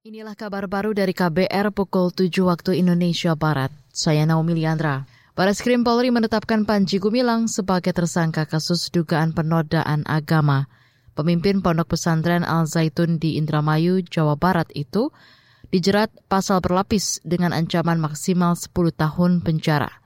Inilah kabar baru dari KBR pukul 7 waktu Indonesia Barat. Saya Naomi Liandra. Baris Krim Polri menetapkan Panji Gumilang sebagai tersangka kasus dugaan penodaan agama. Pemimpin Pondok Pesantren Al Zaitun di Indramayu, Jawa Barat itu dijerat pasal berlapis dengan ancaman maksimal 10 tahun penjara.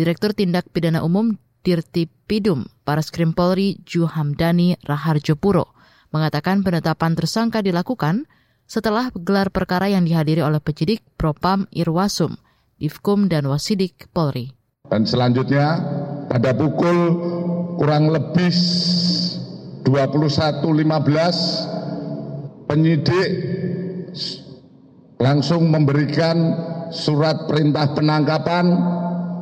Direktur Tindak Pidana Umum Dirti Pidum Baris Krim Polri Juhamdani Raharjo Puro mengatakan penetapan tersangka dilakukan setelah gelar perkara yang dihadiri oleh penyidik Propam Irwasum, Divkum dan Wasidik Polri. Dan selanjutnya pada pukul kurang lebih 21.15 penyidik langsung memberikan surat perintah penangkapan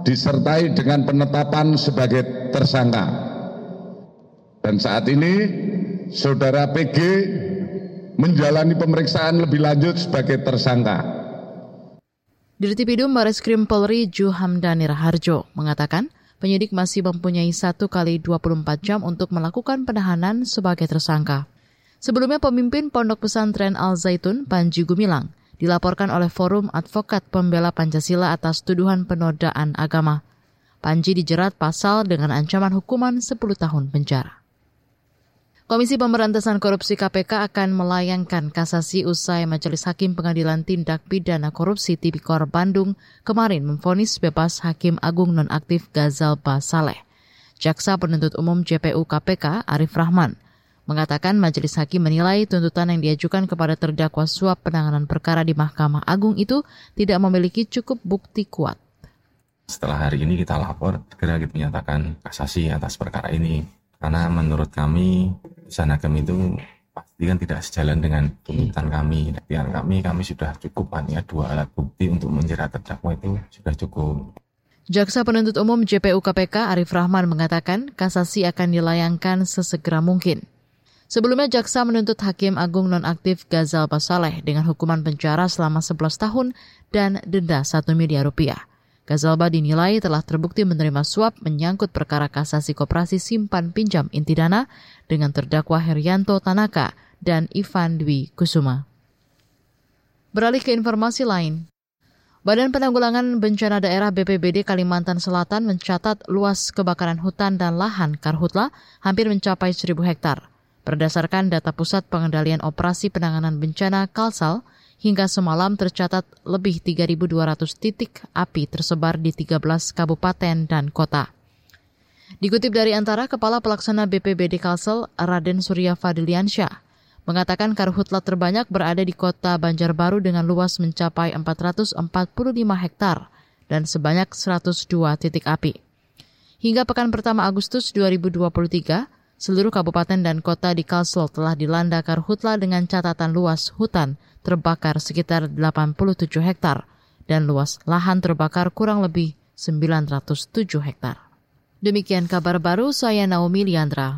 disertai dengan penetapan sebagai tersangka. Dan saat ini saudara PG menjalani pemeriksaan lebih lanjut sebagai tersangka. Dirti Pidum Baris Krim Polri Juhamdani Raharjo mengatakan penyidik masih mempunyai 1 kali 24 jam untuk melakukan penahanan sebagai tersangka. Sebelumnya pemimpin Pondok Pesantren Al Zaitun Panji Gumilang dilaporkan oleh Forum Advokat Pembela Pancasila atas tuduhan penodaan agama. Panji dijerat pasal dengan ancaman hukuman 10 tahun penjara. Komisi Pemberantasan Korupsi KPK akan melayangkan kasasi usai Majelis Hakim Pengadilan Tindak Pidana Korupsi Tipikor Bandung kemarin memfonis bebas Hakim Agung Nonaktif Gazal Basaleh. Jaksa Penuntut Umum JPU KPK Arif Rahman mengatakan Majelis Hakim menilai tuntutan yang diajukan kepada terdakwa suap penanganan perkara di Mahkamah Agung itu tidak memiliki cukup bukti kuat. Setelah hari ini kita lapor, segera kita menyatakan kasasi atas perkara ini. Karena menurut kami putusan hakim itu pasti kan tidak sejalan dengan tuntutan kami. Dan kami, kami sudah cukup hanya dua alat bukti untuk menjerat terdakwa itu sudah cukup. Jaksa penuntut umum JPU KPK Arif Rahman mengatakan kasasi akan dilayangkan sesegera mungkin. Sebelumnya jaksa menuntut Hakim Agung Nonaktif Gazal Basaleh dengan hukuman penjara selama 11 tahun dan denda 1 miliar rupiah. Gazalba dinilai telah terbukti menerima suap menyangkut perkara kasasi koperasi simpan pinjam inti dana dengan terdakwa Herianto Tanaka dan Ivan Dwi Kusuma. Beralih ke informasi lain, Badan Penanggulangan Bencana Daerah BPBD Kalimantan Selatan mencatat luas kebakaran hutan dan lahan karhutla hampir mencapai 1.000 hektar. Berdasarkan data Pusat Pengendalian Operasi Penanganan Bencana Kalsal, hingga semalam tercatat lebih 3.200 titik api tersebar di 13 kabupaten dan kota. Dikutip dari antara Kepala Pelaksana BPBD Kalsel, Raden Surya Fadiliansyah, mengatakan karhutla terbanyak berada di kota Banjarbaru dengan luas mencapai 445 hektar dan sebanyak 102 titik api. Hingga pekan pertama Agustus 2023, seluruh kabupaten dan kota di Kalsel telah dilanda karhutla dengan catatan luas hutan terbakar sekitar 87 hektar dan luas lahan terbakar kurang lebih 907 hektar. Demikian kabar baru saya Naomi Liandra.